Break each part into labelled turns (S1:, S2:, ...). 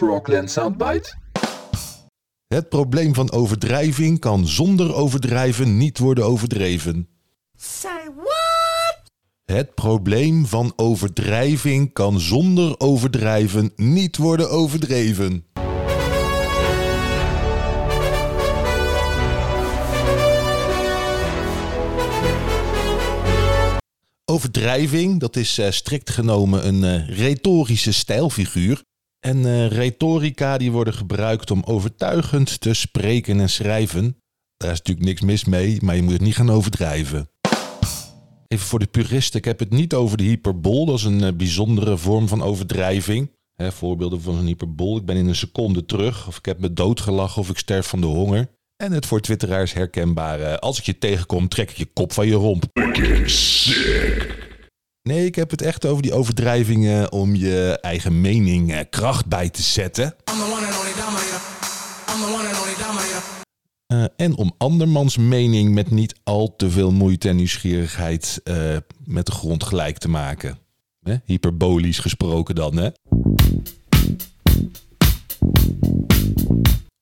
S1: Frogland Soundbite?
S2: Het probleem van overdrijving kan zonder overdrijven niet worden overdreven.
S3: Say what?
S2: Het probleem van overdrijving kan zonder overdrijven niet worden overdreven. Overdrijving, dat is eh, strikt genomen een eh, retorische stijlfiguur. En eh, retorica die worden gebruikt om overtuigend te spreken en schrijven. Daar is natuurlijk niks mis mee, maar je moet het niet gaan overdrijven. Even voor de puristen, ik heb het niet over de hyperbol. Dat is een eh, bijzondere vorm van overdrijving. Voorbeelden van een hyperbol. Ik ben in een seconde terug, of ik heb me doodgelachen, of ik sterf van de honger. En het voor twitteraars herkenbare, als ik je tegenkom, trek ik je kop van je romp. Nee, ik heb het echt over die overdrijvingen om je eigen mening eh, kracht bij te zetten. Eh, en om andermans mening met niet al te veel moeite en nieuwsgierigheid eh, met de grond gelijk te maken. Hè? Hyperbolisch gesproken dan, hè?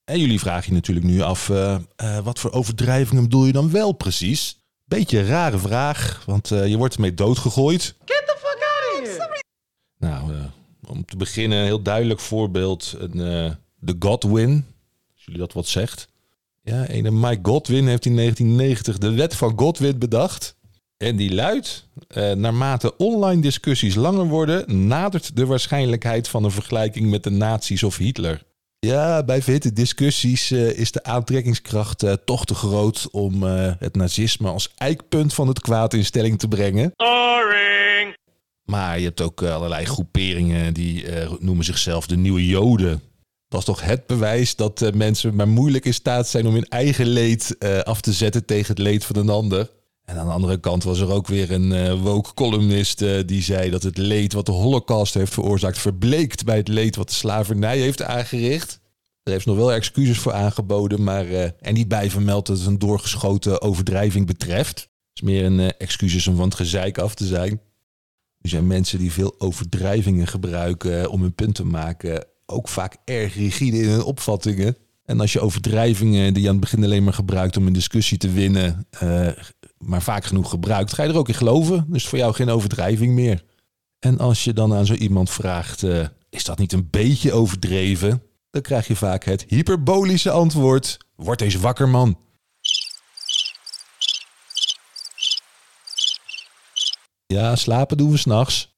S2: En jullie vragen je natuurlijk nu af, wat voor overdrijvingen bedoel je dan wel precies? Beetje een rare vraag, want eh, je wordt ermee doodgegooid.
S3: Get the fuck out of here!
S2: Nou, eh, om te beginnen, een heel duidelijk voorbeeld. Een, eh, de Godwin, als jullie dat wat zegt. Ja, een Mike Godwin heeft in 1990 de wet van Godwin bedacht. En die luidt, eh, naarmate online discussies langer worden, nadert de waarschijnlijkheid van een vergelijking met de nazi's of Hitler. Ja, bij vette discussies eh, is de aantrekkingskracht eh, toch te groot om eh, het nazisme als eikpunt van het kwaad in stelling te brengen. Maar je hebt ook allerlei groeperingen die noemen zichzelf de nieuwe Joden. Dat is toch het bewijs dat mensen maar moeilijk in staat zijn om hun eigen leed af te zetten tegen het leed van een ander. En aan de andere kant was er ook weer een eh woke columnist eh, die zei dat het leed wat de holocaust heeft veroorzaakt verbleekt bij het leed wat de slavernij heeft aangericht. Er heeft nog wel excuses voor aangeboden, maar eh, er niet bij vermeld dat het een doorgeschoten overdrijving betreft. Het is meer een eh, excuses om van het gezeik af te zijn. Er zijn mensen die veel overdrijvingen gebruiken eh, om hun punt te maken. Ook vaak erg rigide in hun opvattingen. En als je overdrijvingen die je aan het begin alleen maar gebruikt om een discussie te winnen, eh, maar vaak genoeg gebruikt, ga je er ook in geloven. Dus voor jou geen overdrijving meer. En als je dan aan zo iemand vraagt, eh, is dat niet een beetje overdreven? Dan krijg je vaak het hyperbolische antwoord. Word eens wakker man. Ja, slapen doen we s'nachts.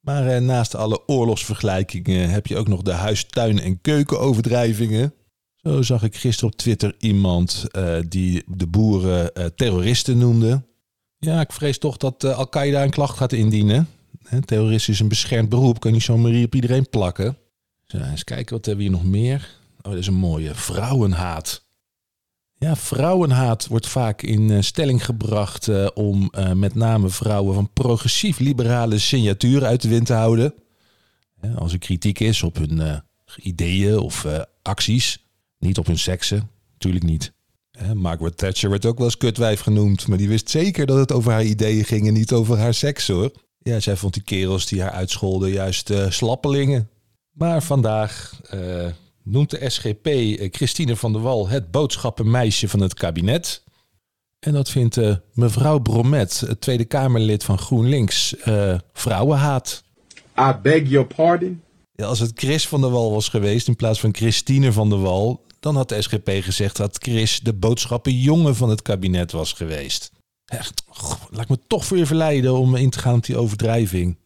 S2: Maar eh, naast alle oorlogsvergelijkingen heb je ook nog de huis, tuin en keukenoverdrijvingen. Zo zag ik gisteren op Twitter iemand eh, die de boeren eh, terroristen noemde. Ja, ik vrees toch dat eh, Al-Qaeda een klacht gaat indienen. Hè, terrorist is een beschermd beroep, kan niet zomaar hier op iedereen plakken. Zo, eens kijken, wat hebben we hier nog meer? Oh, dat is een mooie. Vrouwenhaat. Ja, vrouwenhaat wordt vaak in stelling gebracht om met name vrouwen van progressief-liberale signatuur uit de wind te houden. Als er kritiek is op hun ideeën of acties, niet op hun seksen, natuurlijk niet. Margaret Thatcher werd ook wel eens kutwijf genoemd, maar die wist zeker dat het over haar ideeën ging en niet over haar seks hoor. Ja, zij vond die kerels die haar uitscholden juist eh, slappelingen. Maar vandaag eh, noemt de SGP eh, Christine van der Wal het boodschappenmeisje van het kabinet. En dat vindt eh, mevrouw Bromet, het Tweede Kamerlid van GroenLinks, vrouwenhaat.
S4: I beg your pardon?
S2: Ja, als het Chris van der Wal was geweest in plaats van Christine van der Wal, dan had de SGP gezegd dat Chris de boodschappenjongen van het kabinet was geweest. Echt, laat me toch je verleiden om in te gaan op die overdrijving.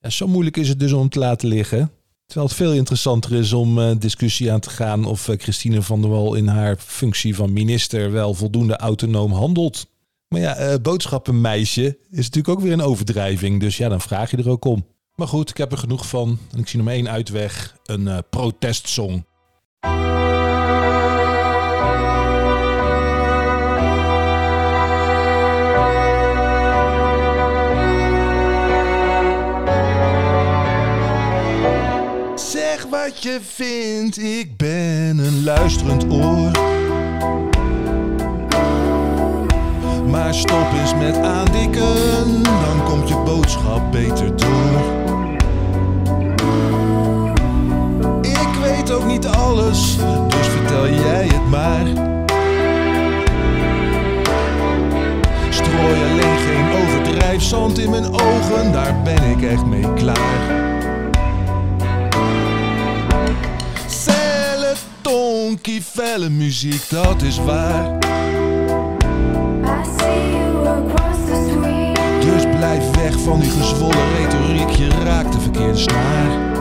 S2: Zo moeilijk is het dus om te laten liggen. Terwijl het veel interessanter is om eh, discussie aan te gaan of eh, Christine van der Wal in haar functie van minister wel voldoende autonoom handelt. Maar ja, eh, boodschappenmeisje is natuurlijk ook weer een overdrijving, dus ja, dan vraag je er ook om. Maar goed, ik heb er genoeg van en ik zie nog één uitweg, een protestsong. je vindt, ik ben een luisterend oor. Maar stop eens met aandikken, dan komt je boodschap beter door. Ik weet ook niet alles, dus vertel jij het maar. Strooi alleen geen overdrijfzand in mijn ogen, daar ben ik echt mee klaar. kievelle muziek, dat is waar. Dus blijf weg van die gezwollen retoriek, je raakt de verkeerde snaar.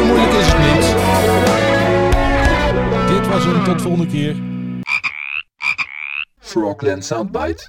S2: Zo moeilijk is het niet. Dit was hem, tot volgende keer.
S5: Frogland Soundbite?